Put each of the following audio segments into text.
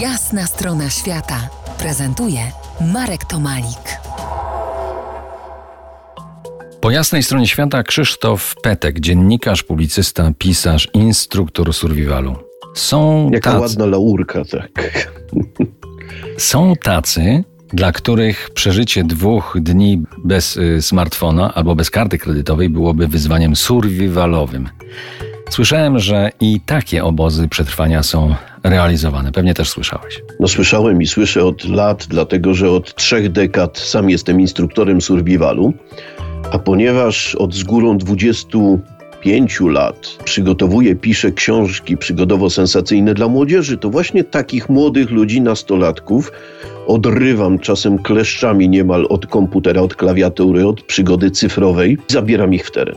Jasna strona świata prezentuje Marek Tomalik. Po jasnej stronie świata Krzysztof Petek, dziennikarz, publicysta, pisarz, instruktor survivalu. Są Jaka tacy, ładna laurka, tak. są tacy, dla których przeżycie dwóch dni bez y, smartfona albo bez karty kredytowej byłoby wyzwaniem survivalowym. Słyszałem, że i takie obozy przetrwania są realizowane. Pewnie też słyszałeś. No słyszałem i słyszę od lat, dlatego że od trzech dekad sam jestem instruktorem survivalu, a ponieważ od z górą 25 lat przygotowuję, piszę książki przygodowo-sensacyjne dla młodzieży, to właśnie takich młodych ludzi, nastolatków odrywam czasem kleszczami niemal od komputera, od klawiatury, od przygody cyfrowej, zabieram ich w teren.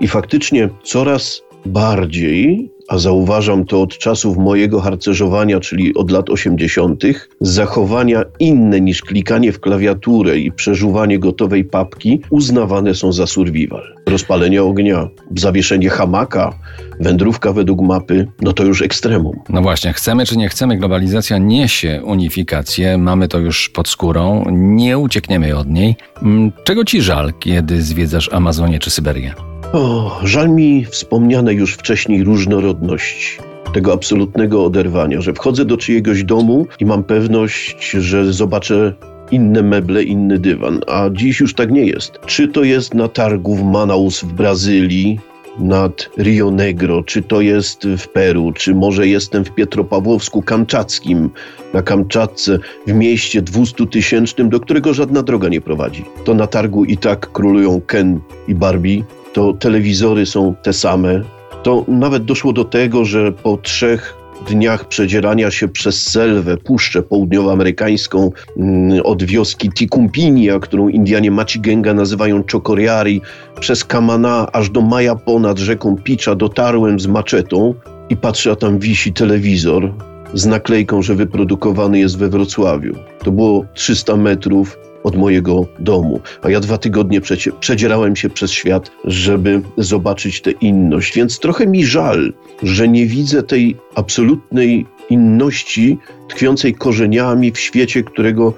I faktycznie coraz bardziej, a zauważam to od czasów mojego harcerzowania, czyli od lat 80., zachowania inne niż klikanie w klawiaturę i przeżuwanie gotowej papki uznawane są za survival. Rozpalenie ognia, zawieszenie hamaka, wędrówka według mapy, no to już ekstremum. No właśnie, chcemy czy nie chcemy, globalizacja niesie unifikację, mamy to już pod skórą, nie uciekniemy od niej. Mm, Czego ci żal, kiedy zwiedzasz Amazonię czy Syberię? O, żal mi wspomnianej już wcześniej różnorodności, tego absolutnego oderwania, że wchodzę do czyjegoś domu i mam pewność, że zobaczę inne meble, inny dywan, a dziś już tak nie jest. Czy to jest na targu w Manaus w Brazylii, nad Rio Negro, czy to jest w Peru, czy może jestem w Pietropawłowsku Kamczackim, na Kamczatce, w mieście 200-tysięcznym, do którego żadna droga nie prowadzi. To na targu i tak królują Ken i Barbie, to telewizory są te same. To nawet doszło do tego, że po trzech dniach przedzierania się przez Selwę, Puszczę Południowoamerykańską mm, od wioski Tikumpinia, którą Indianie Machigenga nazywają Chokoriari, przez Kamana aż do Maja ponad rzeką Picza dotarłem z maczetą i patrzę, a tam wisi telewizor z naklejką, że wyprodukowany jest we Wrocławiu. To było 300 metrów od mojego domu, a ja dwa tygodnie przedzierałem się przez świat, żeby zobaczyć tę inność. Więc trochę mi żal, że nie widzę tej absolutnej inności tkwiącej korzeniami w świecie, którego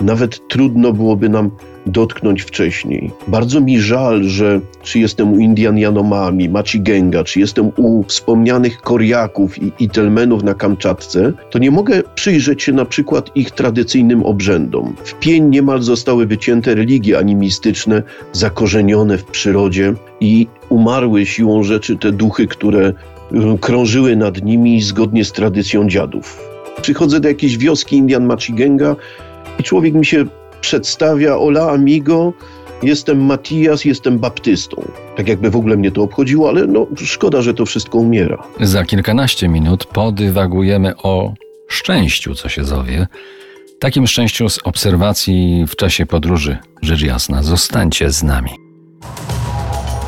nawet trudno byłoby nam dotknąć wcześniej. Bardzo mi żal, że czy jestem u Indian Yanomami, Machigenga, czy jestem u wspomnianych Koriaków i Itelmenów na Kamczatce, to nie mogę przyjrzeć się na przykład ich tradycyjnym obrzędom. W pień niemal zostały wycięte religie animistyczne, zakorzenione w przyrodzie i umarły siłą rzeczy te duchy, które y, krążyły nad nimi zgodnie z tradycją dziadów. Przychodzę do jakiejś wioski Indian Machigenga i człowiek mi się przedstawia Ola amigo, jestem Matias, jestem baptystą. Tak jakby w ogóle mnie to obchodziło, ale no szkoda, że to wszystko umiera. Za kilkanaście minut podywagujemy o szczęściu, co się zowie. Takim szczęściu z obserwacji w czasie podróży. Rzecz jasna, zostańcie z nami.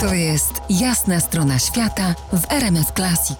To jest Jasna strona świata w RMF Classic.